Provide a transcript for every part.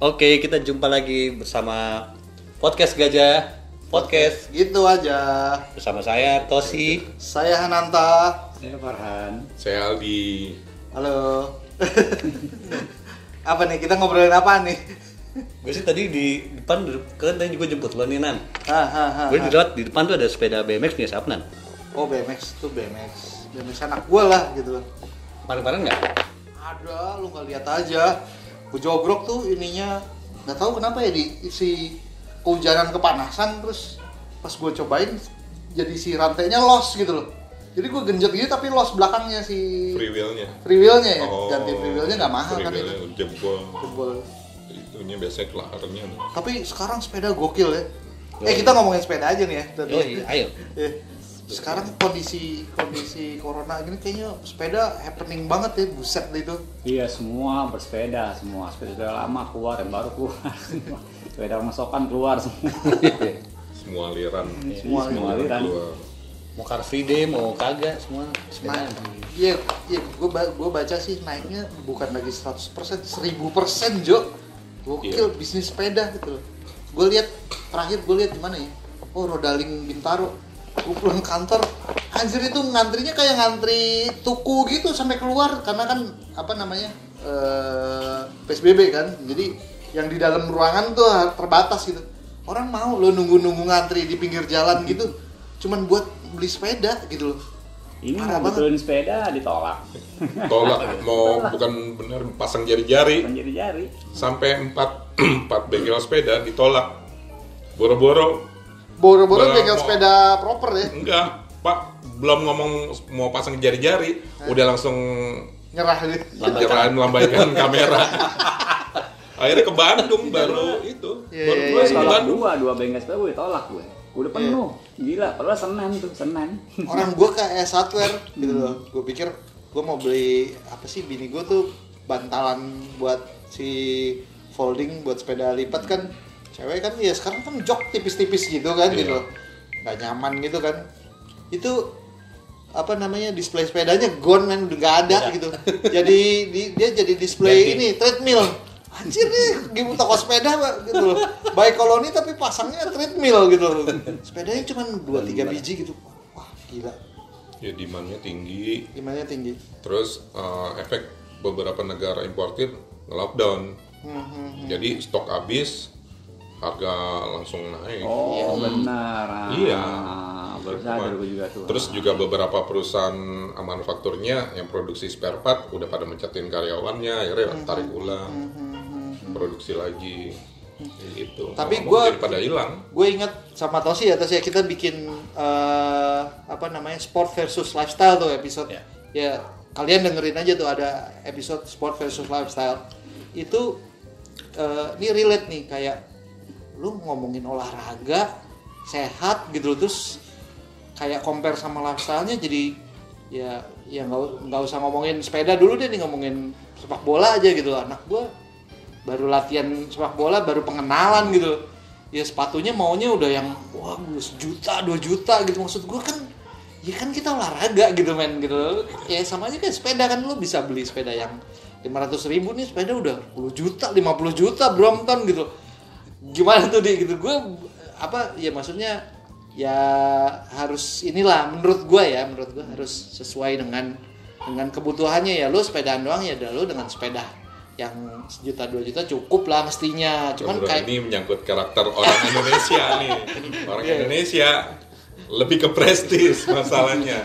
Oke, kita jumpa lagi bersama podcast Gajah Podcast Gitu aja. bersama saya Tosi. Saya Hananta. Saya Farhan. Saya Aldi. Halo. apa nih? Kita ngobrolin apa nih? Gue sih tadi di depan kan tadi juga jemput lo nih Nan. Ah, ah, ah, Gue ah. di di depan tuh ada sepeda BMX nih siapa Nan? Oh BMX tuh BMX. BMX anak gue lah gitu. Kemarin-kemarin nggak? Ada, lu nggak lihat aja. Gue jogrok tuh ininya nggak tahu kenapa ya di si kehujanan kepanasan terus pas gue cobain jadi si rantainya los gitu loh. Jadi gue genjot gitu tapi los belakangnya si Free wheelnya. free wheelnya ya. Oh, Ganti free wheelnya nggak mahal free kan itu. jebol. Jebol. Itunya biasanya kelarnya. Tapi sekarang sepeda gokil ya. Eh kita ngomongin sepeda aja nih ya. Tadi. Oh iya, ayo. Eh, Sekarang kondisi kondisi corona gini kayaknya sepeda happening banget ya, buset deh itu. Iya semua bersepeda, semua sepeda lama keluar, yang baru keluar semua. Sepeda masokan keluar semua. Semua aliran. Semua semua aliran. Keluar. Mau car free day, mau kagak semua sepeda. Iya, iya, gue gue baca sih naiknya bukan lagi 100%, 1000% Jo. Gokil bisnis sepeda gitu. Gue lihat terakhir gue lihat di mana ya? Oh, Rodaling Bintaro. Gue pulang kantor, anjir itu ngantrinya kayak ngantri tuku gitu sampai keluar karena kan apa namanya eh, PSBB kan. Jadi yang di dalam ruangan tuh terbatas gitu. Orang mau lo nunggu-nunggu ngantri di pinggir jalan gitu, cuman buat beli sepeda gitu loh. Ini Parah mau betulin sepeda ditolak. Tolak mau bukan bener pasang jari-jari Menjadi jari. sampai 4 4 bengkel sepeda ditolak. Boro-boro Boro-boro bengkel sepeda proper ya, enggak, Pak. Belum ngomong mau pasang jari-jari, udah langsung nyerah gitu. jalan melambaikan kamera. Akhirnya ke Bandung baru itu. Iya, baru iya, iya. ke Tolak Bandung. dua, dua bengkel sepeda gue ditolak gue. Udah penuh. Gila, padahal Senin tuh, Senin. Orang gue kayak hardware gitu loh. Gue pikir gue mau beli apa sih bini gue tuh bantalan buat si folding buat sepeda lipat kan cewek kan ya sekarang kan jok tipis-tipis gitu kan gitu. Iya. loh nggak nyaman gitu kan. Itu apa namanya display sepedanya gone men. Udah nggak ada gitu. Jadi di- dia jadi display Ganti. ini treadmill. Anjir nih di toko sepeda gitu loh. Baik koloni tapi pasangnya treadmill gitu loh. Sepedanya cuma dua tiga biji gitu. Wah gila. Ya demandnya tinggi, gimana tinggi. Terus eh, efek beberapa negara importir nge-lockdown. Hmm, hmm, hmm. Jadi stok habis, harga langsung naik. Oh, benar. Ah, Iya. Baru gue juga tuh. Terus juga beberapa perusahaan manufakturnya yang produksi spare part udah pada mencetin karyawannya, akhirnya tarik ulang, produksi lagi, gitu. Tapi jadi pada hilang. gue ingat sama Tosi ya Tosi ya kita bikin eh, apa namanya sport versus lifestyle tuh episode Ya. ya kalian dengerin aja tuh ada episode sport versus lifestyle itu eh, ini relate nih kayak lu ngomongin olahraga sehat gitu loh, terus kayak compare sama lifestyle-nya jadi ya ya nggak usah ngomongin sepeda dulu deh nih ngomongin sepak bola aja gitu. Anak gua baru latihan sepak bola baru pengenalan gitu. Ya sepatunya maunya udah yang wah sejuta dua juta gitu. Maksud gua kan ya kan kita olahraga gitu men gitu. Ya sama aja kayak sepeda kan lu bisa beli sepeda yang 500 ribu nih sepeda udah 10 juta 50 juta Brompton gitu gimana tuh di gitu gue apa ya maksudnya ya harus inilah menurut gue ya menurut gue harus sesuai dengan dengan kebutuhannya ya lu sepedaan doang ya udah lu dengan sepeda yang sejuta dua juta cukup lah mestinya cuman Bro, kayak ini menyangkut karakter orang Indonesia nih. Orang Iya. Indonesia lebih ke prestis masalahnya.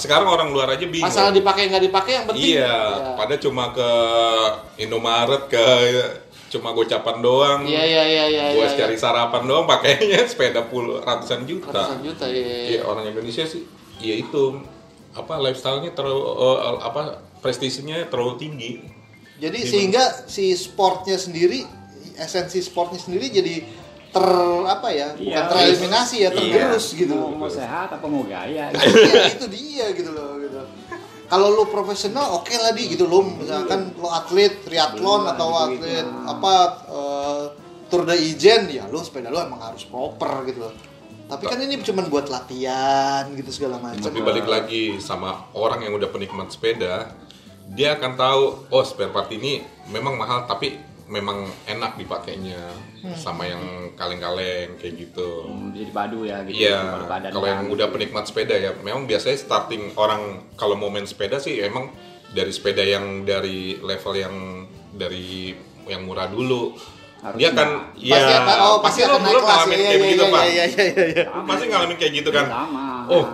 Sekarang orang luar aja bingung. masalah dipakai nggak dipakai yang penting Iya, ya. pada cuma ke Indomaret ke cuma gocapan doang. iya iya iya iya Gue iya, cari sarapan doang pakainya sepeda puluh ratusan juta. ratusan juta iya, iya, Iya, orang Indonesia sih ya itu apa lifestyle-nya terlalu eh, apa prestisinya terlalu tinggi. Jadi Gimana? sehingga si sportnya sendiri, esensi sportnya sendiri jadi ter apa ya, bukan Iya. tereliminasi ya, Iya. tergerus gitu. Mau, mau sehat apa mau gaya? Iya itu dia gitu loh gitu. Kalau lu profesional oke lah di gitu lo misalkan lo atlet triathlon Iya, atau atlet apa eh, Tour de Ijen ya lu sepeda lu emang harus proper gitu loh. Tapi kan ini cuma buat latihan gitu segala macam. Tapi balik lagi sama orang yang udah penikmat sepeda, dia akan tahu oh spare part ini memang mahal tapi memang enak dipakainya sama yang kaleng-kaleng kayak gitu. Hmm, Jadi padu ya gitu. Iya, kalau yang kan. udah penikmat sepeda ya, memang biasanya starting orang kalau mau main sepeda sih emang dari sepeda yang dari level yang dari yang murah dulu. Dia Harusnya. kan, ya pasti akan, oh pasti lo akan naik dulu kelas ngalamin ya, kayak ya, begitu ya, pak. ya, ya, ya, ya. Pasti ngalamin kayak gitu kan. Sama. Oh,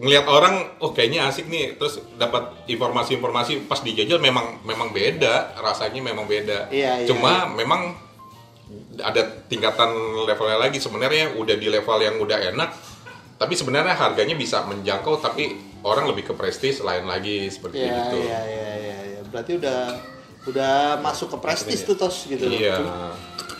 ngelihat orang, oh kayaknya asik nih, terus dapat informasi-informasi pas dijajal memang memang beda, rasanya memang beda. Iya, iya, Cuma memang ada tingkatan levelnya lagi sebenarnya udah di level yang udah enak, tapi sebenarnya harganya bisa menjangkau, tapi orang lebih ke prestis lain lagi seperti Iya, itu. iya, iya, iya, iya. Berarti udah udah masuk ke prestis tuh tos gitu. loh.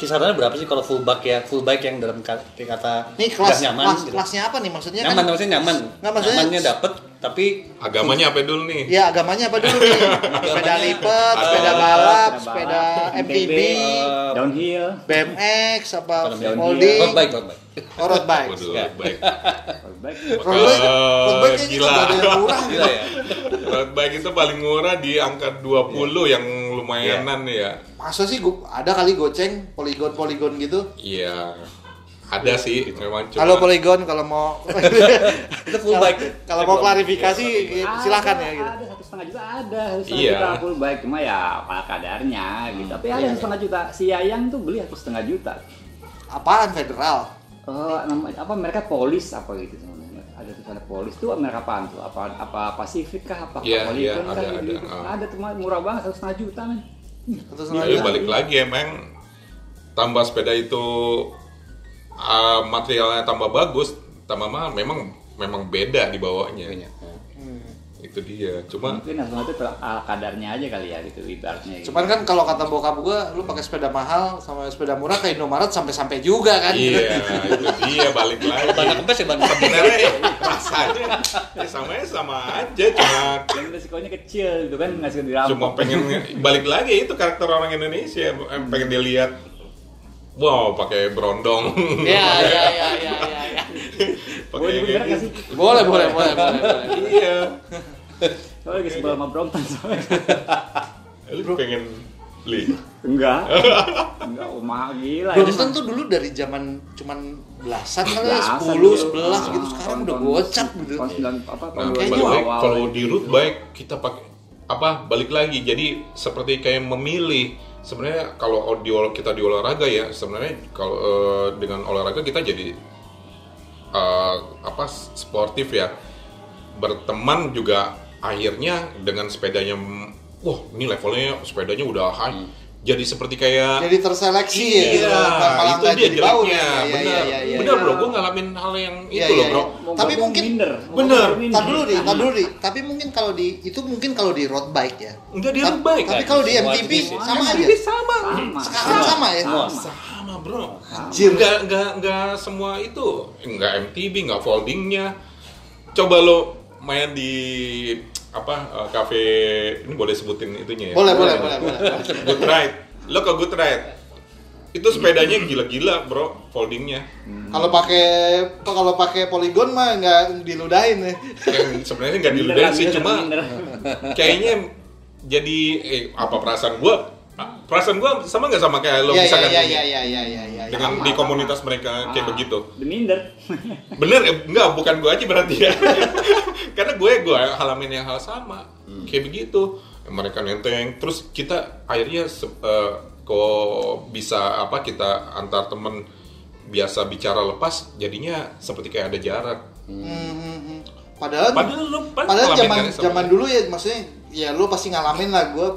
Iya. Kisarannya berapa sih kalau full bike ya? Full bike yang dalam kata, kata Nih kelas, nyaman kelas gitu. kelasnya apa nih maksudnya nyaman kan? maksudnya nyaman. Nggak, maksudnya- Nyamannya dapet tapi Agamanya apa dulu nih? Ya agamanya apa dulu nih? sepeda lipat, Ada sepeda balap, sepeda MTB, eh, downhill. BMX, apa folding, road bike, road bike. oh, road bike. Waduh, Nggak. baik. Road bike. Road bike, road bike gila. ya. Road bike itu paling murah di angka 20 yang lumayanan ya. Masa sih gua, ada kali goceng poligon-poligon gitu? Iya. Ada sih, memang cuma Halo poligon kalau mau Itu full kalau- bike. Kalau mau klarifikasi Ada, silakan ya gitu. Ada satu setengah juta ada satu setengah Iya. juta full bike cuma ya pada kadarnya gitu. Tapi ada yang setengah juta. Si Yayang tuh beli satu setengah juta. Apaan federal? Eh, nama, apa mereka polis apa gitu. Ada tuh ada polis tuh mereka apaan tuh? Apa apa Pasifik kah? Apa Iya, Polygon iya, kah? ada, Gitu. ada, ah. Ada tuh murah banget satu setengah juta. Satu Ya, setengah ya juta. balik lagi emang tambah sepeda itu uh, materialnya tambah bagus, tambah mahal, memang memang beda di bawahnya. Iya. Itu dia. Cuma Mungkin langsung itu ala kadarnya aja kali ya gitu ibaratnya. Gitu. Cuman kan kalau kata bokap gua, lu pakai sepeda mahal sama sepeda murah ke Indomaret sampai-sampai juga kan. iya, itu dia balik lagi. Banyak kempes ya banyak. Sebenarnya ya, rasanya ya sama sama aja cuma Dan resikonya kecil gitu kan nggak sekali dirampok. cuma pengen balik lagi itu karakter orang Indonesia em, pengen dilihat wow pakai berondong Iya, iya, iya, iya, iya. iya. pakai Boleh kayak bener nggak gitu. boleh, boleh, boleh, boleh. iya Soalnya lagi sebel sama Brompton soalnya. lu pengen beli Enggak. Enggak, mahal gila. Brompton tuh dulu dari zaman cuman belasan kali ya, Belasan 10, dulu. 11 gitu. Ah, Sekarang udah gocap gitu. Tahun 9 apa tahun kalau gitu. di root bike kita pakai apa balik lagi jadi seperti kayak memilih sebenarnya kalau di kita di olahraga ya sebenarnya kalau eh, dengan olahraga kita jadi eh, apa sportif ya berteman juga akhirnya dengan sepedanya wah ini levelnya sepedanya udah high jadi seperti kayak Jadi terseleksi ya. gitu. iya Tanpa itu dia jadi bau jeleknya ya. Iya, bener iya, iya, iya, bener iya. bro gue ngalamin hal yang Iya, itu loh iya, bro iya. Tapi mungkin- minder. Bener. Tar dulu nih, tar dulu nih. Tapi mungkin kalau di itu mungkin kalau di road bike ya. enggak di road bike Tapi kalau di MTB jenis. sama aja. Ini sama Sama. Sekarang sama ya. Sama bro Anjir. nggak nggak nggak semua itu nggak MTB nggak foldingnya coba lo main di apa eh, cafe ini boleh sebutin itunya ya? Boleh, boleh, boleh, boleh. Good Ride. Lo ke Good Ride? Itu sepedanya gila-gila bro foldingnya. Kalau pakai kalau pakai poligon mah nggak diludahin ya. yang sebenarnya nggak diludahin sih cuma kayaknya jadi eh, apa perasaan gua perasaan gua sama nggak sama kayak lo iya, misalkan iya, ini? iya, iya, iya, iya, iya. dengan Sama, di sama. komunitas mereka kayak Ah, begitu The minder. bener eh, enggak bukan gue aja berarti ya karena gue gue halamin yang hal sama kayak begitu mereka nenteng terus kita akhirnya eh, kok bisa apa kita antar temen biasa bicara lepas jadinya seperti kayak ada jarak Hmm, hmm, hmm. Padahal padahal lu padahal zaman sama zaman dulu ya maksudnya ya lu pasti ngalamin lah gue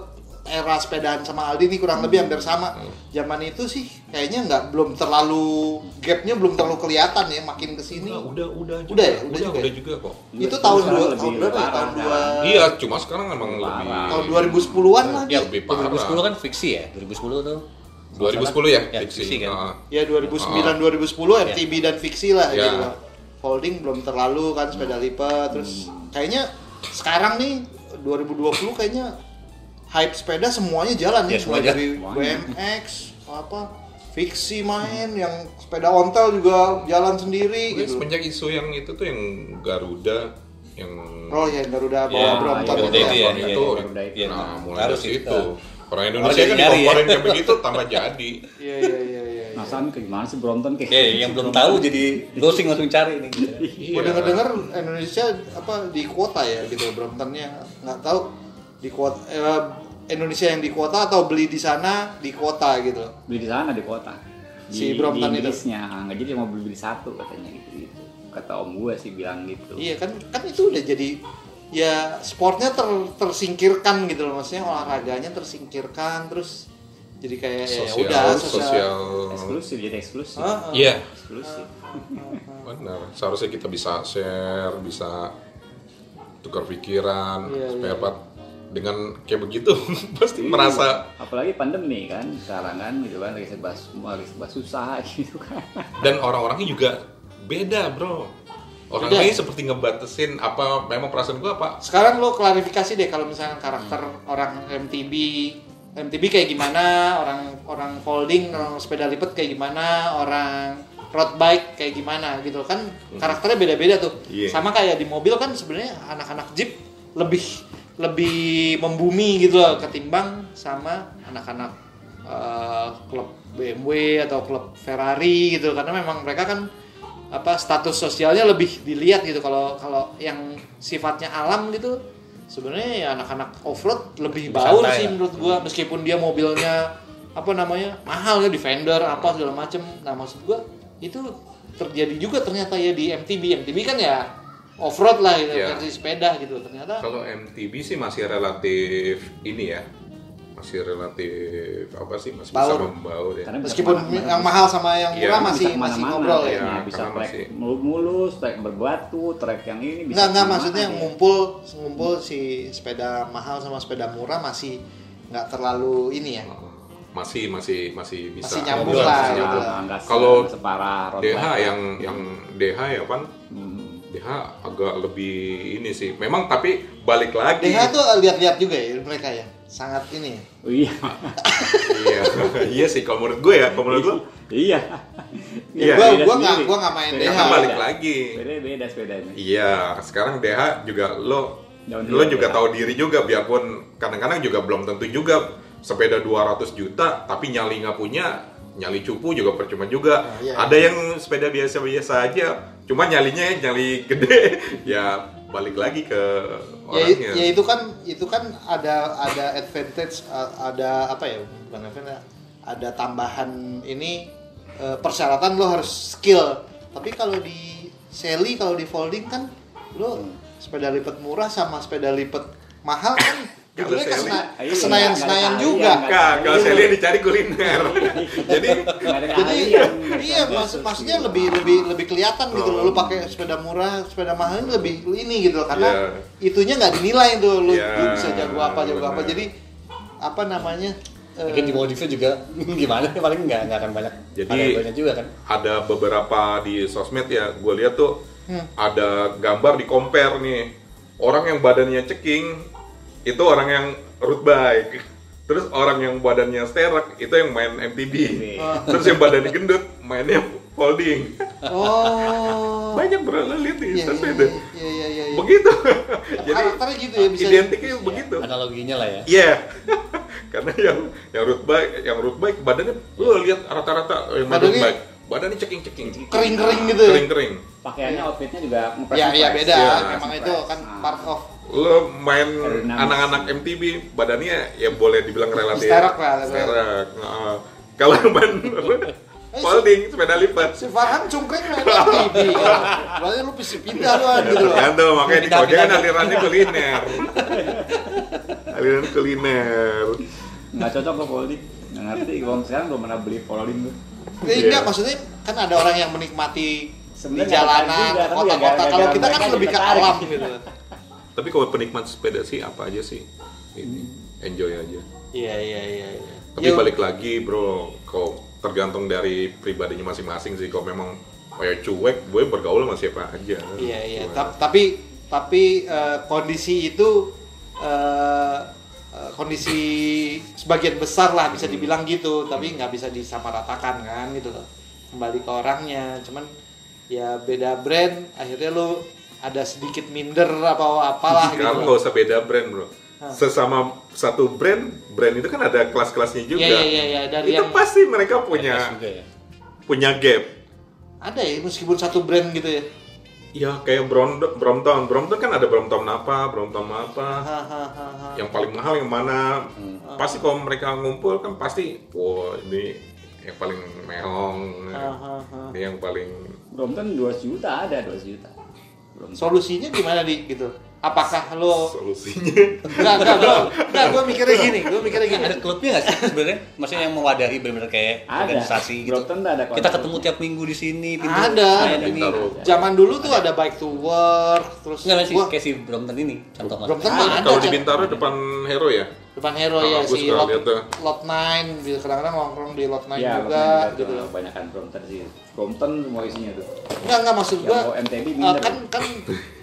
era sepedaan sama Aldi nih kurang lebih hampir sama Hmm. zaman itu sih kayaknya nggak belum terlalu gapnya belum terlalu kelihatan ya makin ke sini Enggak, udah udah juga. Udah ya? Udah udah, juga udah ya? juga kok itu Sekarang tahun dua tahun berapa ya tahun dua iya cuma sekarang emang Parah. lebih tahun 2010-an lah ya lebih parah 2010 kan fiksi ya 2010 tuh 2010 ya, Ya, fiksi. fiksi kan. Ya 2009 Ah. 2010 MTB dan fiksi lah Ya. gitu folding belum terlalu kan sepeda lipat terus kayaknya sekarang nih 2020 kayaknya hype sepeda semuanya jalan nih Ya, mulai semuanya. dari. BMX apa fiksi main yang sepeda ontel juga jalan sendiri Pokoknya gitu semenjak isu yang itu tuh yang Garuda yang oh ya Garuda bawa Ya, Brompton ya, gitu Garuda ya. itu ya, itu, itu. Iya, nah nah, mulai harus dari itu. situ Orang Indonesia kan ya. dikomporin kayak begitu tambah jadi. Iya iya iya iya. Nah, Sam gimana sih Brompton kayak? Oke, yang belum tahu jadi browsing langsung cari nih. gitu. Gue denger dengar Indonesia apa di kuota ya gitu Bromptonnya nggak tahu di kuota eh, Indonesia yang di kuota atau beli di sana di kuota gitu. beli di sana di kota. Di, Si Brompton di itu? Inggrisnya, nggak jadi mau beli beli satu katanya gitu gitu. Kata om gue sih bilang gitu. Iya kan kan itu udah jadi ya sportnya ter, tersingkirkan gitu loh maksudnya olahraganya tersingkirkan terus jadi kayak ya Sosial, udah sosial. Eksklusif jadi eksklusif. Ah, ah. Iya, Eksklusif. benar. Seharusnya kita bisa share, bisa tukar pikiran, Iya, supaya iya. apa? Dengan kayak begitu pasti merasa Apalagi pandemi kan sekarang kan gitu kan lagi serba semua lagi serba susah gitu kan. dan orang-orangnya juga beda, bro. Orang lain seperti ngebatasin apa memang perasaan gua apa? Sekarang lo klarifikasi deh kalau misalnya karakter orang MTB MTB kayak gimana, orang orang folding, orang sepeda lipat kayak gimana, orang road bike kayak gimana gitu kan karakternya beda-beda tuh. Iya. Sama kayak di mobil kan sebenarnya anak-anak Jeep lebih lebih membumi gitu loh ketimbang sama anak-anak eh, klub BMW atau klub Ferrari gitu. Karena memang mereka kan apa status sosialnya lebih dilihat gitu. Kalau kalau yang sifatnya alam gitu sebenarnya ya anak-anak offroad lebih Lebih baur sih lah. menurut gua. Meskipun dia mobilnya apa namanya mahal ya Defender apa segala macem. Nah maksud gua itu terjadi juga ternyata ya di MTB MTB kan ya offroad lah gitu Iya. versi sepeda gitu ternyata Kalau MTB sih masih relatif ini ya, masih relatif apa sih masih bisa Baur. membaur ya. Karena bisa meskipun ke mana-mana. yang mahal sama yang Iya, murah bisa masih Bisa masih ngobrol ya Iya, bisa trek masih- mulus, trek berbatu, trek yang ini bisa Enggak, enggak ke mana-mana maksudnya ya. ngumpul ngumpul si sepeda mahal sama sepeda murah masih nggak terlalu ini ya. Masih masih masih bisa. Masih nyambung Bisa, lah, masih nyambung. Nggak- nggak se- Kalau separah road DH yang yang DH ya kan. DH agak lebih ini sih. Memang tapi balik lagi. DH tuh lihat-lihat juga ya mereka ya. Sangat ini ya. Oh, iya. iya. iya sih kalau menurut gue ya, kalau menurut gue iya. Iya, gua beda gua nggak sendiri. gua nggak main Beda DH. kan balik beda. lagi. Beda beda sepedanya. Iya, sekarang DH juga lo lo juga DH. tahu diri juga biarpun kadang-kadang juga belum tentu juga sepeda 200 juta tapi nyali nggak punya nyali cupu juga percuma juga. Nah, iya. Ada yang sepeda biasa-biasa aja, cuma nyalinya nyali gede. ya balik lagi ke Ya, orangnya. ya itu kan itu kan ada ada advantage ada apa ya bukan advantage ada tambahan ini eh, persyaratan lo harus skill tapi kalau di Sally kalau di folding kan lo sepeda lipat murah sama sepeda lipat mahal kan Kalau judulnya Sally- kesena, Iya, kesenayan nggak senayan ada juga Enggak, kalau saya lihat dicari kuliner. Jadi jadi iya maksud maksudnya lebih lebih lebih kelihatan gitu loh. Lo pakai sepeda murah sepeda mahal ini lebih ini gitu loh. Karena Iya. itunya nggak dinilai tuh. Lo Iya, lo bisa jago apa jago apa. jadi apa namanya eh, Mungkin di modifnya juga gimana? Paling nggak nggak akan banyak Jadi- variabelnya juga kan. ada beberapa di sosmed ya, gue lihat tuh Hmm. ada gambar di compare nih. Orang yang badannya ceking itu orang yang road bike, terus orang yang badannya sterak itu yang main MTB, Ah. terus yang badannya gendut mainnya folding. oh Banyak bro, lo lihat di iya iya sosmed iya deh. iya iya iya iya. Begitu. Jadi karakternya gitu ya bisa identiknya begitu. Analoginya lah ya. Iya. Karena yang yang road bike, yang road bike badannya lo lihat rata-rata yang main Badannya- bike, badannya ceking-ceking. kering-kering gitu ya Kering-kering. Pakaiannya outfitnya juga ngepres ya iya beda Iya, memang itu kan part of lo main anak-anak MTB badannya ya boleh dibilang relatif Sterak lah, sterak. Nah, kalau main apa, folding sepeda lipat si Farhan cungkring main MTV ya. berarti lu bisa pindah lu gitu loh tuh makanya di Koja kan alirannya kuliner aliran kuliner Nggak cocok ke folding. Nggak ngerti. Gua sekarang belum pernah beli folding tuh. Eh, Iya. enggak maksudnya kan ada orang yang menikmati di jalanan kota-kota gara-gara kalau kita kan lebih ke alam gitu tapi kalau penikmat sepeda sih apa aja sih ini enjoy aja iya iya iya iya. tapi Yuk. balik lagi bro kalau tergantung dari pribadinya masing-masing sih kalau memang kayak cuek gue bergaul sama siapa aja Iya iya. Ta- Tapi tapi eh, kondisi itu eh, kondisi sebagian besar lah bisa dibilang gitu. Tapi nggak bisa disamaratakan kan gitu loh. Kembali ke orangnya. Cuman ya beda brand. Akhirnya lu ada sedikit minder apa apalah gitu. Loh. nggak usah beda brand bro. sesama satu brand, brand itu kan ada kelas-kelasnya juga. Iya, iya, iya, iya. Dari itu yang- pasti mereka punya juga ya. punya gap. Ada ya meskipun satu brand gitu ya. Ya kayak Brompton, Brompton, Brompton kan ada Brompton apa, Brompton apa. Hahaha. Yang paling mahal yang mana? Hmm. Pasti kalau mereka ngumpul kan pasti, wah ini yang paling mehong, ini yang paling Brompton 200 juta ada 200 juta. Solusinya gimana di gitu? Apakah lo solusinya. enggak enggak enggak, enggak gue mikirnya gini, gue mikirnya gini. Ada klubnya nggak sih sebenarnya? Maksudnya yang mewadahi benar-benar kayak Ada. organisasi gitu. Ada Kita ketemu tiap minggu di sini. pintu Ada. ini. Zaman dulu tuh ada bike to work, terus Enggak sih gua kayak si Brompton ini contoh mas. Brompton Ada. mah ada. Kalau di. Bintaro depan Hero ya? Depan hero Ah, ya si lot, lot 9 di- kadang-kadang nongkrong di lot 9 Ya, juga gitu loh. Kebanyakan Brompton sih. Brompton semua isinya tuh. Enggak enggak maksud gua MTB minder. kan kan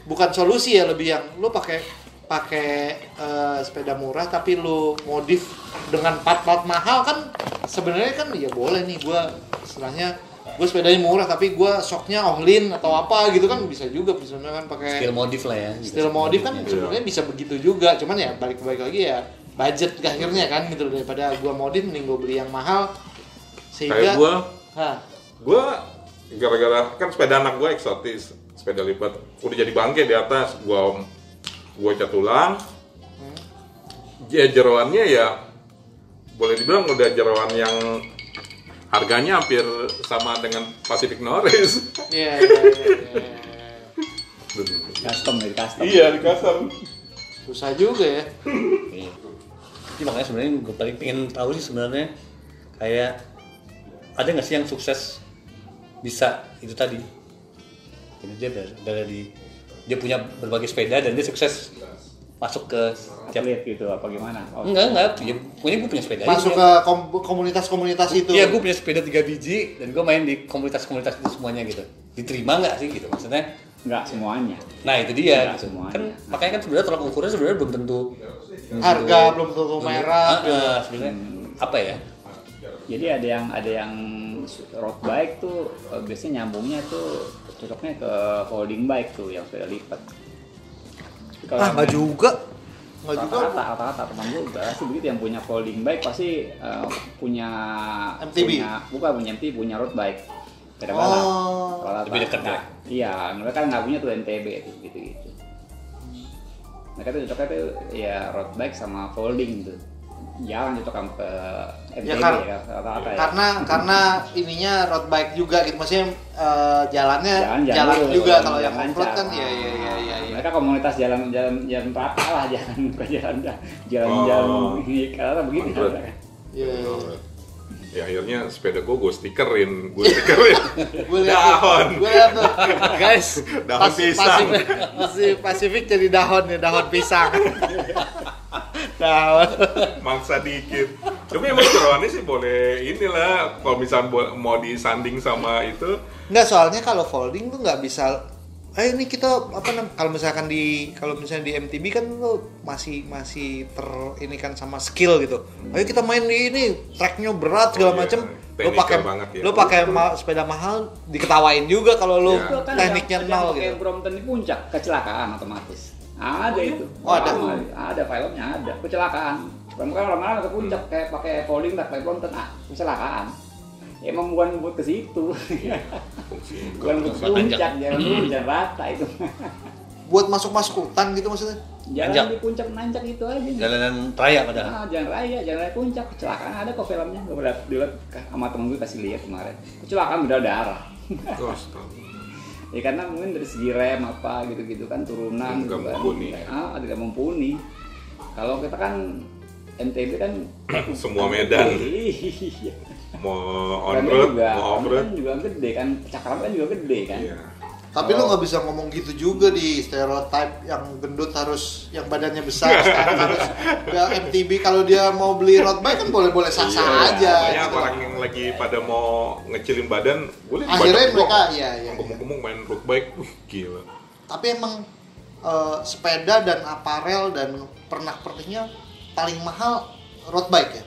bukan solusi ya lebih yang lu pakai pakai eh, sepeda murah tapi lu modif dengan part-part mahal kan sebenarnya kan ya boleh nih gua istilahnya gue sepedanya murah tapi gua shocknya Ohlin atau apa gitu kan bisa juga sebenarnya kan pakai Skill modif lah ya. gitu. style modif kan Iya. sebenarnya bisa begitu juga cuman ya balik balik lagi ya budget akhirnya kan gitu daripada gua modif mending gua beli yang mahal sehingga Kayak gua, Hah, gua gara-gara kan sepeda anak gua eksotis, sepeda lipat. Udah jadi bangke di atas, gua gua cat ulang. Ya jeroannya ya boleh dibilang udah jeroan yang harganya hampir sama dengan Pacific Norris. iya iya iya, iya. Custom dari custom. iya, di kasar. susah juga ya Iya. Jadi makanya sebenarnya gue paling pengen tahu sih sebenarnya kayak ada nggak sih yang sukses bisa itu tadi ini dia dari, dari dia punya berbagai sepeda dan dia sukses masuk ke tiap Atlet gitu apa gimana? Oh, enggak enggak ya, pokoknya gue punya sepeda masuk aja. ke kom- komunitas-komunitas itu Iya, gue punya sepeda tiga biji dan gue main di komunitas-komunitas itu semuanya gitu. Diterima nggak sih gitu maksudnya? Enggak semuanya. Nah itu dia. Nggak semuanya. Kan makanya kan sebenarnya tolak ukurnya sebenarnya belum tentu harga belum tentu merah Ah, ah, sebenarnya apa ya? Jadi ada yang ada yang road bike tuh eh, biasanya nyambungnya tuh cocoknya ke folding bike tuh yang sepeda lipat. Tapi kalau ah nggak juga nggak juga rata-rata rata-rata teman gue pasti begitu yang punya folding bike pasti eh, punya MTB? punya bukan punya MTB punya road bike sepeda Oh. balap Rata-rata. Lebih dekat ya? iya mereka nggak punya tuh MTB tuh gitu gitu mereka tuh cocoknya tuh ya road bike sama folding tuh jarang cocok sama ke MTB Ya, ya, kar- rata-rata ya karena karena ininya road bike juga gitu maksudnya eh, jalannya Jalan- jalan, jalan dulu, juga jalan- kalau yang jalan off kan lancar. ya ya ya ya, ya. mereka komunitas jalan jalan jalan rata lah jalan bukan jalan jalan Oh. jalan ini karena begitu Ya, Berat. Ya, ya. Ya akhirnya sepeda gue gue stikerin, gue stikerin. Dahon. gue lihat tuh guys Dahon pas- pisang. Pasifik, Pasifik, Pasifik jadi dahon nih dahon pisang dahon Maksa dikit. Tapi emang jeroannya sih boleh inilah kalau misalnya mau disanding sama itu Enggak soalnya kalau folding tuh nggak bisa eh ini kita apa nam kalau misalkan di kalau misalnya di MTB kan lo masih masih ter ini kan sama skill gitu. Ayo kita main di ini tracknya berat segala Oh, iya. macem. Lo pakai banget ya. lo pakai ma- sepeda mahal diketawain juga kalau lo Iya. Itu kan tekniknya ada yang nol pakai gitu. Brompton di puncak kecelakaan otomatis ada itu Oh, ada? ada filmnya ada kecelakaan bukan orang-orang ke puncak kayak pakai folding tak pakai Brompton ah kecelakaan ya, emang bukan buat ke situ bukan buat ke puncak jangan dulu jangan rata itu Buat masuk-masuk hutan gitu maksudnya. jalan Nanjak. di puncak nanjak itu aja Jalanan raya padahal. Ah, jalan raya, jalan raya puncak, kecelakaan ada kok filmnya. Gue lihat dulu sama temen gue kasih lihat kemarin. Kecelakaan berdarah. Oh, astaga. ya karena mungkin dari segi rem apa gitu-gitu kan turunan Nggak gitu kan. mumpuni. ah tidak mumpuni kalau kita kan MTB kan Semua medan. Iya mau on road, juga, mau off road. kan juga gede kan cakram kan juga gede kan Iya. Tapi lo nggak bisa ngomong gitu juga di stereotype yang gendut harus yang badannya besar harus ya MTB kalau dia mau beli road bike kan boleh-boleh sah-sah Iya, aja. Banyak gitu. orang yang lagi pada mau ngecilin badan, liat Akhirnya mereka kok ya ya. ngomong-ngomong main road bike, uh, gila. Tapi emang eh, sepeda dan aparel dan pernak-perniknya paling mahal road bike ya.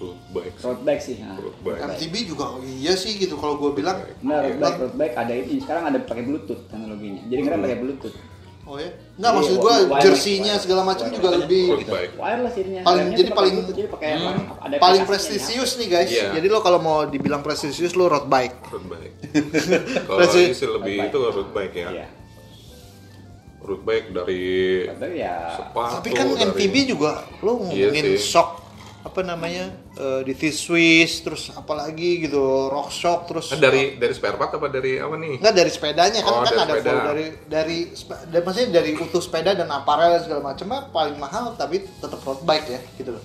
Road bike, road bike sih nah. road bike. MTB juga iya sih gitu kalau gue bilang Nah, road Iya. bike, road bike ada ini sekarang ada pakai bluetooth teknologinya jadi Hmm. keren pakai bluetooth Oh ya? Enggak Iya, maksud gua wireless, jersinya segala macam juga lebih bike. wireless ininya Paling- jadi paling- jadi pakai apa, ada paling aplikasinya, prestisius nih guys. Iya. Jadi lo kalau mau dibilang prestisius lo road bike. road bike kalau ini sih lebih itu road bike ya ya. Iya. road bike dari Tapi ya sepatu Tapi kan dari- MTB juga lo ngomongin shock apa namanya eh, di T-Swiss terus apalagi gitu rock shock terus Kan dari dari spare part apa dari apa nih Enggak dari sepedanya kan Oh, kan dari ada sepeda. dari dari dan maksudnya dari utuh sepeda dan aparel dan segala macam paling mahal tapi tetap road bike ya gitu loh.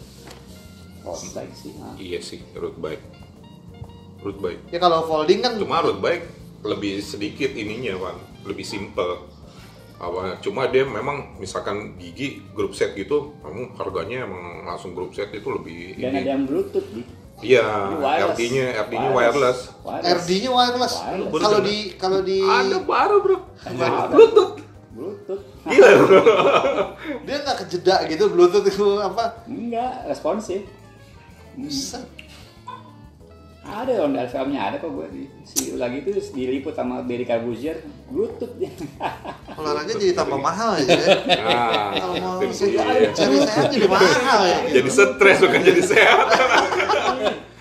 road bike sih nah. iya sih road bike road bike Ya kalau folding kan cuma road bike lebih sedikit ininya kan lebih simple apa cuma dia memang misalkan gigi grup set gitu kamu harganya emang langsung grup set itu lebih dan ada ini yang bluetooth di iya. RD-nya RD-nya wireless RD-nya wireless. Wireless. Kalau di kalau di ada baru bro Ada. bluetooth bluetooth gila bro dia nggak kejeda gitu bluetooth itu apa? enggak responsif Bisa. Ada on LVM-nya ada kok gue di si lagi itu diliput sama Barry Corbuzier dia Olahraga jadi tambah mahal ya. ya. nah Kalau mau cari sehat jadi mahal ya. jadi stres bukan jadi sehat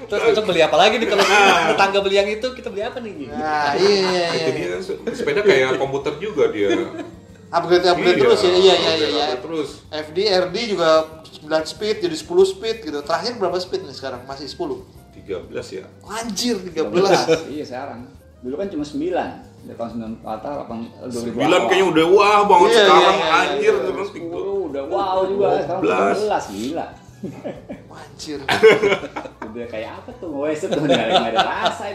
Terus untuk beli apa lagi nih kalau tetangga beli yang itu kita beli apa nih? Nah, iya iya iya. dia sepeda kayak komputer juga dia Upgrade upgrade terus ya. Iya iya iya. iya. terus FD RD juga 9 speed jadi 10 speed gitu. Terakhir berapa speed nih sekarang? Masih 10. 13 ya Anjir 13. iya sekarang dulu kan cuma 9 dari tahun 9 atau 8 2000 Bilang kayaknya udah wah banget Iya, sekarang iya, iya, anjir iya. terus gitu. 10 udah wow juga sekarang 12. 12 gila Anjir. udah kayak apa tuh Wes tuh nggak ada rasa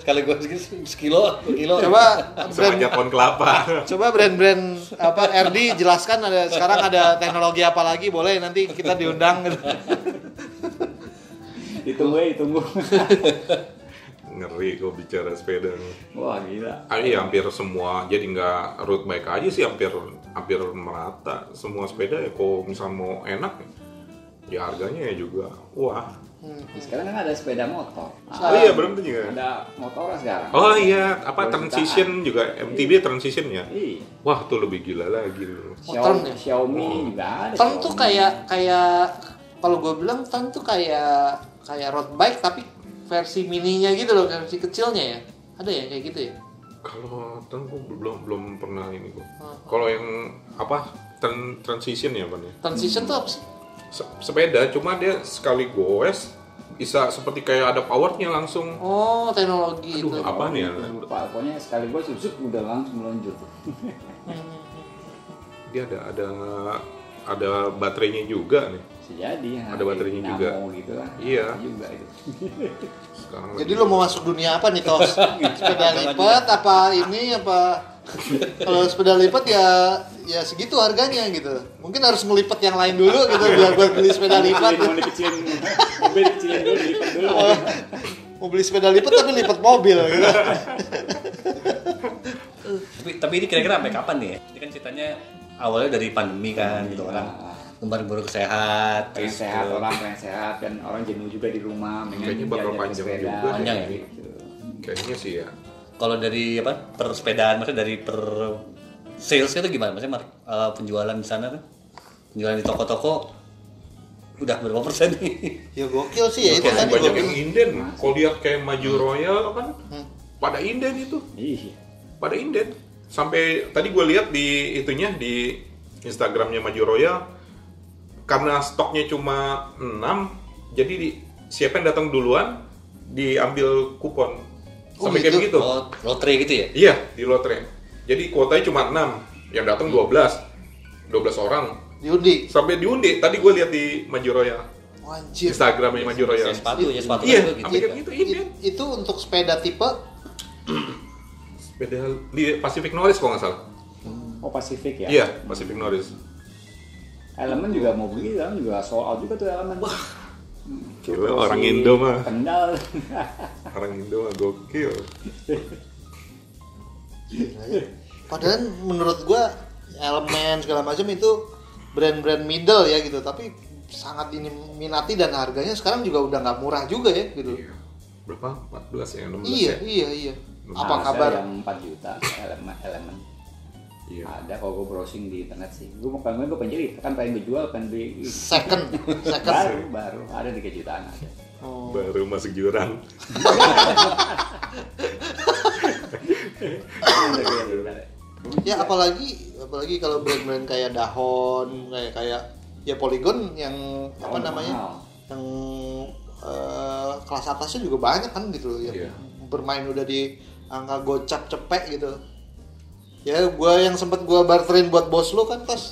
Sekali gue segini sekilo, kilo. Coba brand pohon kelapa. coba brand-brand apa RD jelaskan ada sekarang ada teknologi apa lagi boleh nanti kita diundang gitu. ditunggu ya ditunggu. Ngeri kok bicara sepeda. wah gila. Ah, iya hampir semua. Jadi nggak road bike aja sih hampir hampir merata. Semua sepeda ya kalau misal mau enak ya harganya ya juga. Wah. Sekarang kan ada sepeda motor. Oh iya berhenti juga. ada motor sekarang. Oh iya apa transition juga MTB transition ya? Iya. wah tuh lebih gila lagi dulu Xiaomi, ya? Xiaomi juga ada. Tuh kayak kayak kalau gue bilang turn tuh kayak kayak road bike tapi versi mininya gitu loh versi kecilnya ya. Ada ya kayak gitu ya? Kalau gua belum belum pernah ini kok Oh. kalau yang apa tran- transition ya bang ya? Transition tuh apa sih? Se- sepeda cuma dia sekali goes bisa seperti kayak ada powernya langsung. Oh teknologi Aduh, itu. apa nih ya? Lupa, pokoknya sekali gue susuk udah langsung meluncur. dia ada ada ada baterainya juga nih Sejadi. Ada baterainya juga. gitu lah. Iya. Juga itu. sekarang jadi lagi- lo mau masuk dunia apa nih tos sepeda lipat apa ini apa kalau sepeda lipat ya ya segitu harganya gitu mungkin harus ngelipat yang lain dulu gitu biar buat beli sepeda lipat Mau dikecilin, mobil dikecilin dulu, dilipat dulu. Oh, mau beli sepeda lipat tapi lipat mobil gitu. Tapi, tapi ini kira-kira sampai kapan nih ya? Ini kan ceritanya awalnya dari pandemi kan gitu orang kembali baru sehat, pengen sehat ke- orang pengen sehat dan orang jenuh juga di rumah Kayaknya bakal panjang sepeda, juga. Panjang ya? gitu. kayaknya sih ya Kalau dari apa per sepedaan, maksudnya dari per sales itu gimana? Maksudnya mar- eh, penjualan di sana tuh, penjualan di toko-toko udah berapa persen nih? ya gokil sih ya itu kan banyak yang inden kalau lihat kayak maju royal kan pada inden itu Iya. pada inden sampai tadi gue lihat di itunya di Instagramnya Maju Royal karena stoknya cuma 6 jadi di, siapa yang datang duluan diambil kupon. Oh, sampai kayak gitu? begitu. Oh, lotre gitu ya? iya di lotre. Jadi kuotanya cuma 6 yang datang 12 12 orang. Diundi? Sampai diundi. Tadi gue lihat di Maju Royal. Oh, anjir. Instagramnya Maju Royal. Ya, sepatu ya sepatu iya gitu. kayak gitu inden It- itu untuk sepeda tipe? Beda di Pacific Norris kalau nggak salah. Oh Pacific ya? iya Pacific Norris Elemen juga mau beli, elemen juga sold out juga tuh elemen. Gila, orang Indo mah. Kendal. orang Indo mah gokil. Padahal menurut gua elemen segala macam itu brand-brand middle ya gitu, tapi sangat diminati dan harganya sekarang juga udah nggak murah juga ya gitu. berapa 14 ya 16 Iya, ya iya, iya. Nah, Apa Nah, kabar? Yang 4 juta elemen elemen. Iya. Ada kalau gue browsing di internet sih. Gue mau pengen gue pengen jadi kan pengen gue jual pengen beli Second, second. baru baru ada di kejutaan ada. Oh. Baru masuk jurang. Ya apalagi apalagi kalau brand-brand kayak Dahon, kayak kayak ya Polygon yang apa Oh, namanya? mahal. Yang eh, kelas atasnya juga banyak kan gitu loh yang Iya. bermain udah di angka gocap cepek gitu. Ya gua yang sempet gua barterin buat bos lo kan tas.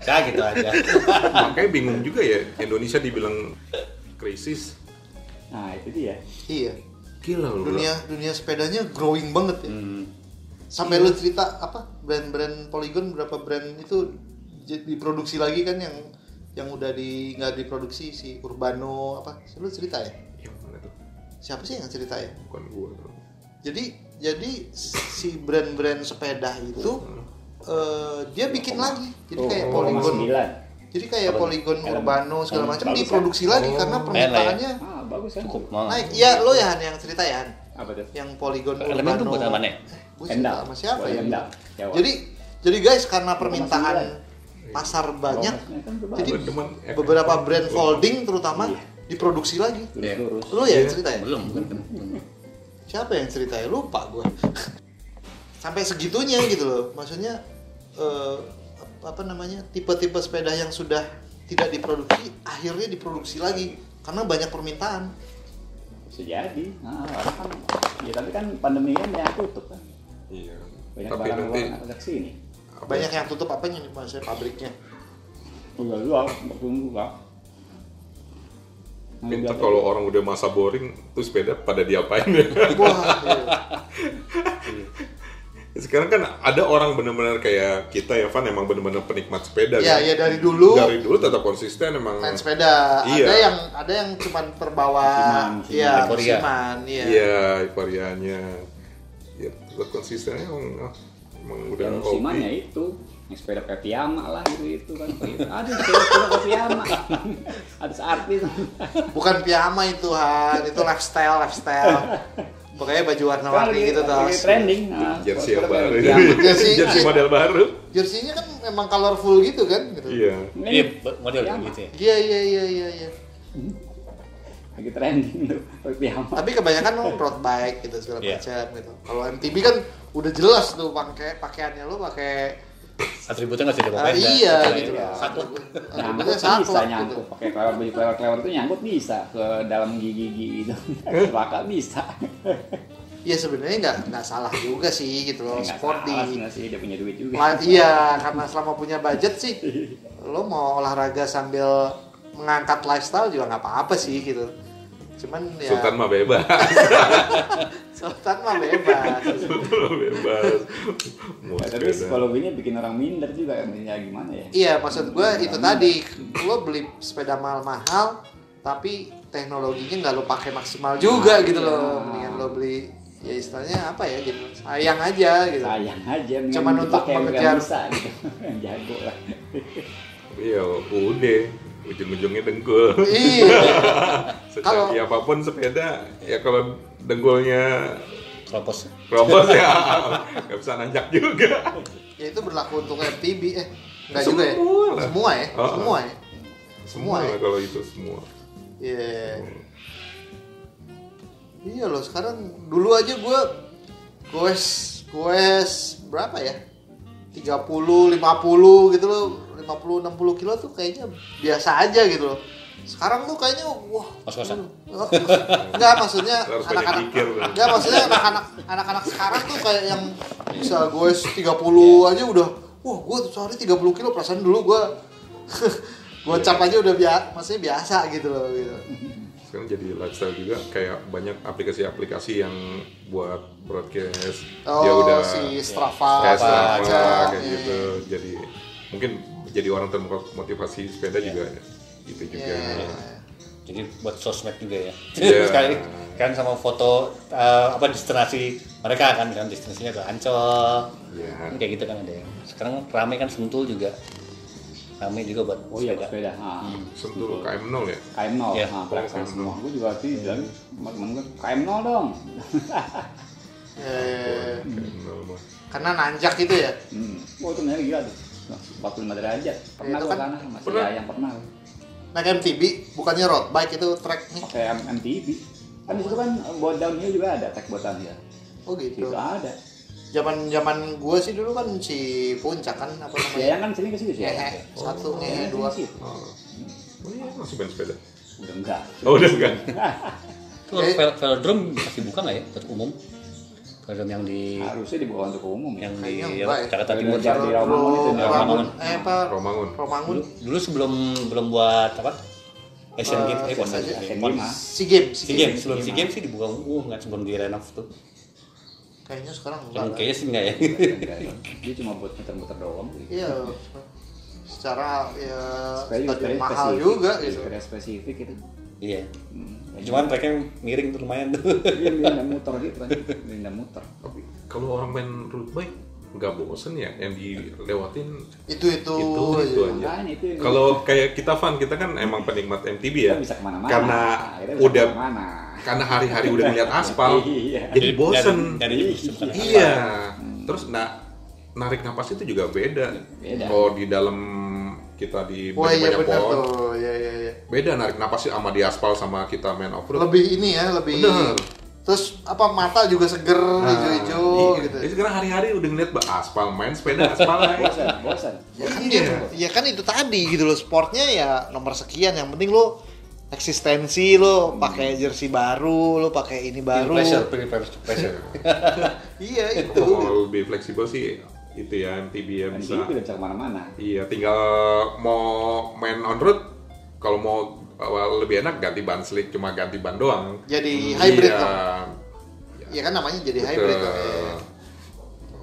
Ya gitu aja. Makanya bingung juga ya Indonesia dibilang krisis. Nah itu dia. Iya. Gila lu. Dunia dunia sepedanya growing banget ya. Hmm. Sampai lu cerita apa brand-brand Polygon berapa brand itu diproduksi lagi kan yang yang udah di nggak diproduksi si Urbano apa lu cerita ya Yang mana tuh? siapa sih yang cerita ya Bukan gua tuh. jadi jadi si brand-brand sepeda itu eh, dia bikin lagi jadi kayak Oh, Polygon 9. jadi kayak Polygon Helm. Urbano segala macam Bagus, diproduksi kan? lagi Oh. karena Enak ya. permintaannya Ah bagus kan? Cukup naik iya lo ya Han, yang cerita ya Han? Apa tuh? yang Polygon Elemen tuh buat mana? Endal. sama siapa ya Endal. Jadi jadi guys karena permintaan pasar banyak, kan jadi beberapa brand folding terutama Iya. diproduksi lagi. lurus. Lu ya yang Iya. cerita ya? Belum, bukan. belum. Siapa yang cerita ya? Lupa gue. Sampai segitunya gitu loh. Maksudnya eh, apa namanya? Tipe-tipe sepeda yang sudah tidak diproduksi akhirnya diproduksi lagi karena banyak permintaan. Bisa jadi. Nah, orang kan ya tapi kan pandemi kan yang tutup kan. Iya. Banyak Tapi barang nanti luar ada ke sini. apa? Banyak yang tutup apanya nih maksudnya pabriknya. Udah luar, tunggu kak. Pintar udah- kalau orang udah masa boring, tuh sepeda pada diapain ya? Wah, iya. Sekarang kan ada orang bener-bener kayak kita ya, Van emang bener-bener penikmat sepeda ya, kan? ya dari dulu Dari dulu tetap konsisten emang. main sepeda. Iya. Ada yang ada yang cuman terbawa iya, musiman, iya. Iya, euforianya. Ya, tetap konsistennya emang, ah, emang udah Yang hobi. musiman ya itu yang sepeda kayak piyama lah itu itu kan ada sepeda kayak piyama ada seartis Bukan piyama itu, Han. Itu lifestyle, lifestyle. Pokoknya baju warna-warni gitu lagi tos. trending nah, jersey yang baru. Jersey- Jersey model baru. Jersey-nya kan memang colorful gitu kan gitu. Iya. Iya, model Piyama. gitu ya. Iya, iya, iya, iya, iya. lagi trending tuh piyama Tapi kebanyakan lo road bike gitu segala Iya. macam gitu. Kalau MTB kan udah jelas tuh pakai pakaiannya lo pakai Atributnya nggak bisa ah, dipakai. iya Selain gitu ya, loh. Satu. nyangkut bisa gitu. nyangkut pakai klewer baju klewer klewer itu nyangkut bisa ke dalam gigi gigi gitu celaka bisa Iya sebenarnya nggak nggak salah juga sih gitu loh Nggak sport salah di sebenarnya sih dia punya duit juga La- iya karena selama punya budget sih lo mau olahraga sambil mengangkat lifestyle juga nggak apa-apa sih gitu cuman ya Sultan mah bebas. Sultan mah bebas. Sultan mah bebas. Mau Ya, tapi psikologinya bikin orang minder juga ya gimana ya? Iya maksud gue itu tadi. Lo beli sepeda mahal-mahal tapi teknologinya nggak lo pakai maksimal juga gitu loh. Mendingan lo beli ya istilahnya apa ya gitu sayang aja gitu. Sayang aja Cuman untuk mengejar- bisa gitu. Jago lah. Iya, udah. Ujung-ujungnya dengkul. iya. Kalau- apa pun sepeda, ya kalau dengkulnya Keropos. robot ya nggak bisa nanjak juga. ya itu berlaku untuk MTB eh enggak Semua juga ya lah. semua ya Oh, semua ya Semua ya? lah kalau itu semua. Iya. Iya loh sekarang dulu aja gue goes goes berapa ya? 30, 50 gitu loh 50, 60 kilo tuh kayaknya biasa aja gitu loh sekarang tuh kayaknya wah Kos-kosan. enggak maksudnya Harus banyak anak-anak tuh. enggak maksudnya anak-anak anak-anak sekarang tuh kayak yang bisa gue 30 aja udah wah gue sehari 30 kilo perasaan dulu gue gocap aja udah biasa maksudnya biasa gitu loh gitu Sekarang jadi lifestyle juga kayak banyak aplikasi-aplikasi yang buat broadcast. oh dia udah si Strava kayak segala Strava, macam, kayak iya. gitu. Jadi mungkin jadi orang termotivasi sepeda juga itu juga. Iya. Jadi buat sosmed juga ya. Iya. Sekali kan sama foto eh, apa destinasi mereka kan kan destinasinya ke Ancol. Iya. Kan Kayak gitu kan ada yang. Sekarang rame kan Sentul juga. Rame juga buat oh iya sepeda. sepeda ah. Sentul KM 0 ya. KM 0 Iya. nah, Oh, pelaksanaan KM0. semua gue juga sih bilang temen gue KM 0 dong. KM 0 mah. karena nanjak itu ya Hmm. Oh itu benar gila tuh. 45 derajat. Pernah itu gua kan- sana masih pernah. yang pernah. Naik MTB bukannya road bike itu track nih M- MTB. Kan di situ kan buat downhill juga ada, tag buat downhill. oh gitu Itu ada. zaman zaman gue sih dulu kan si puncak kan apa Ya namanya yang kan sini ke situ sih. Ngehe. satu Oh, ngehe yang dua sini situ. Oh. Oh iya, masih main sepeda. Udah enggak. Oh, udah enggak. Itu vel- velodrome masih buka nggak ya untuk umum? Yang di Harusnya dibuka untuk umum ya. yang di ya. Jakarta Timur. Di Rawamangun itu, Rawamangun. eh apa Romangun. Romangun Dulu, dulu sebelum belum buat apa? Asian Eh, Games, eh, bukan Asian Games. Games, ah. si game si Si Games, sebelum Si Games sih dibuka umum, nggak sebelum di renov tuh. kayaknya sekarang enggak kayaknya sih nggak ya. Enggak, ya. Dia cuma buat muter-muter doang. gitu. iya secara ya stadion mahal spesifik, juga gitu supaya spesifik gitu. Iya. Hmm. Cuman tracknya miring tuh lumayan tuh. Dia pindah muter gitu kan. Pindah muter. Tapi kalau orang main road bike nggak bosen ya yang dilewatin itu itu, itu aja. itu aja. Itu Kalau kayak kita fun, kita kan emang penikmat MTB ya. Kita bisa ke mana-mana. Karena Kita bisa udah karena hari-hari udah ngeliat aspal, Iya. jadi bosen. Dari, dari sebenarnya. Iya. Terus nah narik napas itu juga beda. Beda. Kalau di dalam kita di wah iya banyak-banyak pohon, tuh ya ya ya beda narik napas sih sama di aspal sama kita main off road. lebih ini ya lebih Bener. terus apa mata juga seger hijau-hijau iya. gitu Jadi sekarang hari-hari udah ngeliat bah, aspal main sepeda aspal lagi. Bosan, bosan. ya kan Iya. ya kan itu tadi gitu loh sportnya ya nomor sekian yang penting lo eksistensi lo pakai jersey baru lo pakai ini baru Pressure, pressure. iya itu Kalau lebih fleksibel sih itu ya MTB ya bisa. bisa ke mana-mana. Iya, tinggal mau main on road kalau mau uh, lebih enak ganti ban slick cuma ganti ban doang. jadi hybrid iya. dong ya kan namanya jadi hybrid Betul. dong ya.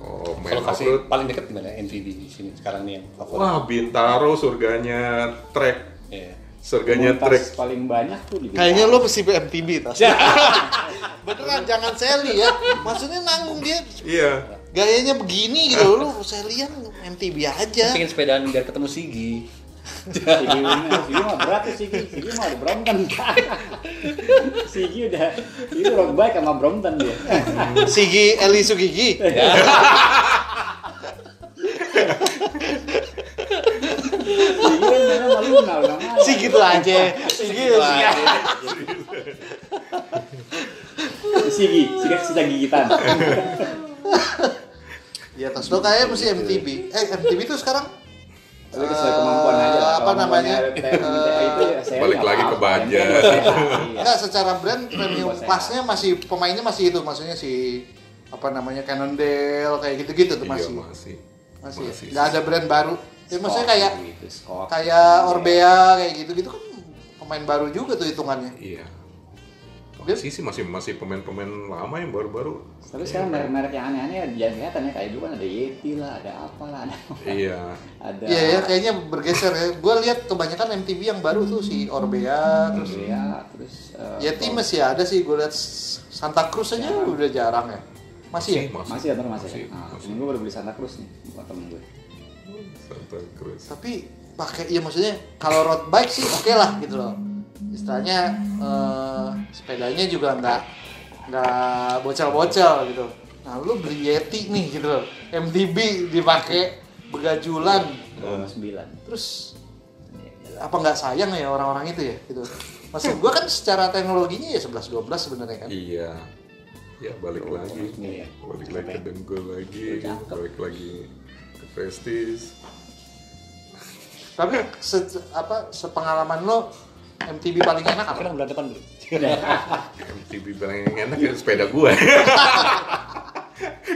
Oh, Kalau kasih road. paling dekat di mana NTB di sini sekarang nih yang favorit. Wah, Bintaro surganya trek. Iya. Surganya trek. paling banyak tuh di kayaknya lo mesti MTB tas beneran jangan Sally ya maksudnya nanggung dia Iya. gayanya begini gitu lu Sally MTB aja Pengen sepedaan biar ketemu Sigi. Sigi Sigi mah berat tuh Sigi. Sigi mah ada Brompton. Sigi udah itu road bike sama Brompton dia. Sigi Eli Sugigi Sigi kan memang malu kenal namanya. si gitu aja Sigi Sigi aja. Sigi, Sigi sisa gigitan. ya tas lo kayak mesti MTB eh MTB itu sekarang Tapi sesuai kemampuan aja. lah. apa Kalau namanya? itu ya saya Balik lagi ke budget. Penting sehat, iya. enggak secara brand premium kelasnya masih pemainnya masih itu maksudnya si apa namanya Cannondale kayak gitu-gitu tuh Iya, masih masih. masih masih. nggak ada brand baru ya maksudnya kayak gitu, kayak Orbea kayak gitu-gitu kan pemain baru juga tuh hitungannya Iya. Masih sih masih masih pemain-pemain lama yang baru-baru. Tapi sekarang merek-merek yang aneh-aneh jangan kelihatan ya kayak dulu kan ada Yeti lah, ada apa lah, ada Iya. ada Iya ya kayaknya bergeser ya gue lihat kebanyakan MTV yang baru tuh si Orbea terus ya, terus eh, Yeti masih ada sih gue lihat Santa Cruz aja udah jarang ya masih ya Masih. masih ada masih. Masih, Nah, masih. gue baru beli Santa Cruz nih buat temen gue. Santa Cruz. tapi pakai ya maksudnya kalau road bike sih oke lah gitu loh istilahnya eh, sepedanya juga nggak nggak bocel-bocel gitu nah lu beli Yeti nih gitu loh MTB dipakai begajulan sembilan. terus apa nggak sayang ya orang-orang itu ya gitu maksud gua kan secara teknologinya ya 11 12 sebenarnya kan Iya. Ya balik lagi. Iya. Balik lagi ke dengkul lagi. Cakep. Balik lagi ke prestis. tapi se- apa sepengalaman lo MTB paling enak apa? Sekarang bulan depan dulu. MTB paling enak ya sepeda gue.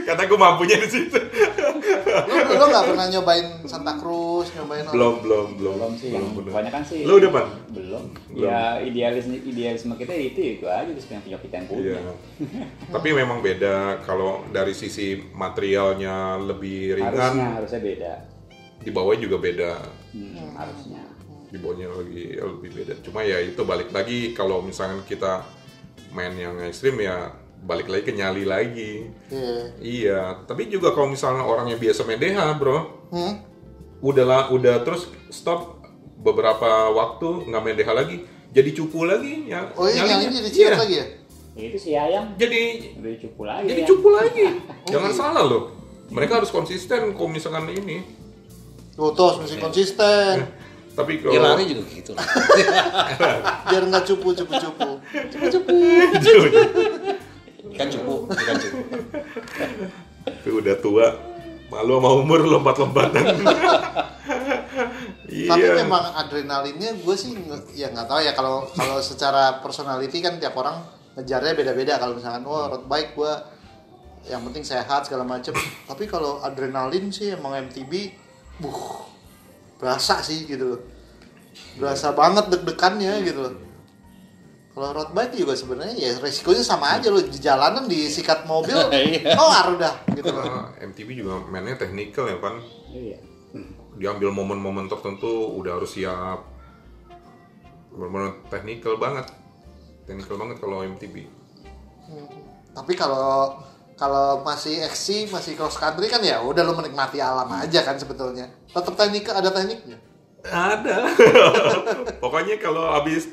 Karena gue mampunya di situ. Lo lo nggak pernah nyobain Santa Cruz, nyobain apa? belum, belum, belum. Belum sih, yang bener. kebanyakan sih. Lo udah, Pan? Belum. Belum. Ya idealis idealisme kita itu itu aja terus yang punya kita yang punya. Iya. Tapi memang beda kalau dari sisi materialnya lebih Harusnya ringan, harusnya beda. di bawahnya juga beda. Hmm, harusnya. Di bawahnya lagi lebih beda. Cuma ya itu balik lagi kalau misalkan kita main yang ekstrim ya balik lagi ke nyali lagi. Iya. Iya, tapi juga kalau misalnya orang yang biasa main DH, bro, Hmm? udahlah udah terus stop beberapa waktu nggak main DH lagi, jadi cupu lagi ya. Oh iya, nyalinya. yang ini diciut Iya, lagi ya? Itu si ayam Jadi udah cupu lagi. jadi ya. cupu lagi. Jangan iya. salah loh. mereka harus konsisten kalau misalkan ini Lotus mesti konsisten tapi Ya kalau lari juga gitu lah. biar nggak cupu cupu cupu Ikan cupu, ikan cupu. Tapi udah tua malu sama umur lompat-lompatan. Iya. tapi memang adrenalinnya gue sih ya nggak tahu ya kalau kalau secara personality kan tiap orang ngejarnya beda-beda. Kalau misalkan wah road bike gue yang penting sehat segala macem. Tapi kalau adrenalin sih emang MTB buh berasa sih gitu loh. Berasa banget deg-degannya gitu loh. Kalau road bike juga sebenarnya ya resikonya sama aja loh. Di jalanan disikat mobil Iya. kelar udah gitu loh. Nah, MTB juga mainnya teknikal ya kan Iya. diambil momen-momen tertentu udah harus siap. Benar-benar teknikal banget. Teknikal banget kalau MTB Tapi kalau kalau masih XC, masih cross country kan ya udah lu menikmati alam aja kan sebetulnya. Tetap teknik ada tekniknya. ada pokoknya kalau habis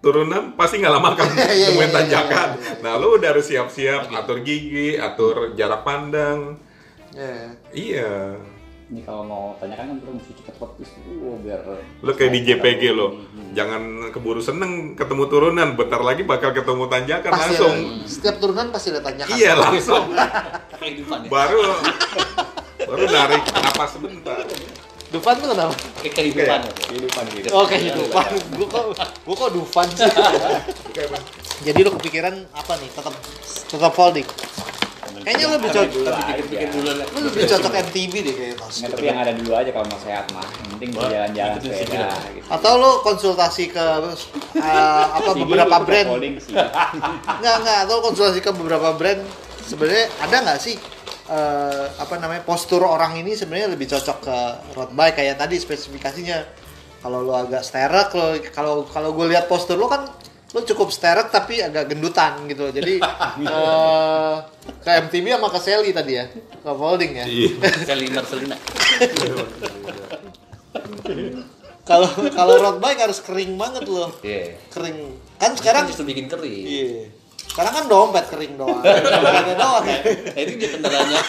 turunan pasti nggak lama kan Iya, iya, iya, tanjakan iya, iya. nah lu udah harus siap-siap atur gigi atur jarak pandang Ya. iya Ini kalau mau tanyakan kan terus mesti cepet-cepet terus uh, biar lo kayak di JPG lo jangan keburu seneng ketemu turunan bentar lagi bakal ketemu tanjakan Pasti langsung ada- setiap turunan pasti ada tanjakan. iya langsung ya. baru baru narik napas sebentar Dufan tuh kenapa? Kayak kehidupan. kehidupan gitu. Oh kehidupan. gua kok gua kok Dufan sih. Jadi lu kepikiran apa nih? Tetap tetap folding. Kayaknya lu lebih cocok pikir-pikir aja. dulu lah. lu lebih cocok MTB deh kayaknya Tos. Nggak, tapi yang ada dulu aja kalau mau sehat mah. Yang penting Wah, jalan-jalan sepeda gitu. Atau lu konsultasi ke uh, apa beberapa brand. Enggak, enggak, atau konsultasi ke beberapa brand sebenarnya ada nggak sih eh, apa namanya postur orang ini sebenarnya lebih cocok ke road bike kayak tadi spesifikasinya kalau lu agak sterek lo kalau kalau gue lihat postur lu kan lu cukup sterek tapi agak gendutan gitu jadi eh, ke MTB sama ke Sally tadi ya ke folding ya iya Sally Marcelina. kalau kalau road bike harus kering banget loh Iya. kering kan sekarang justru bikin kering. iya sekarang kan dompet kering doang Dompetnya doang ya Nah, itu dia kendalanya.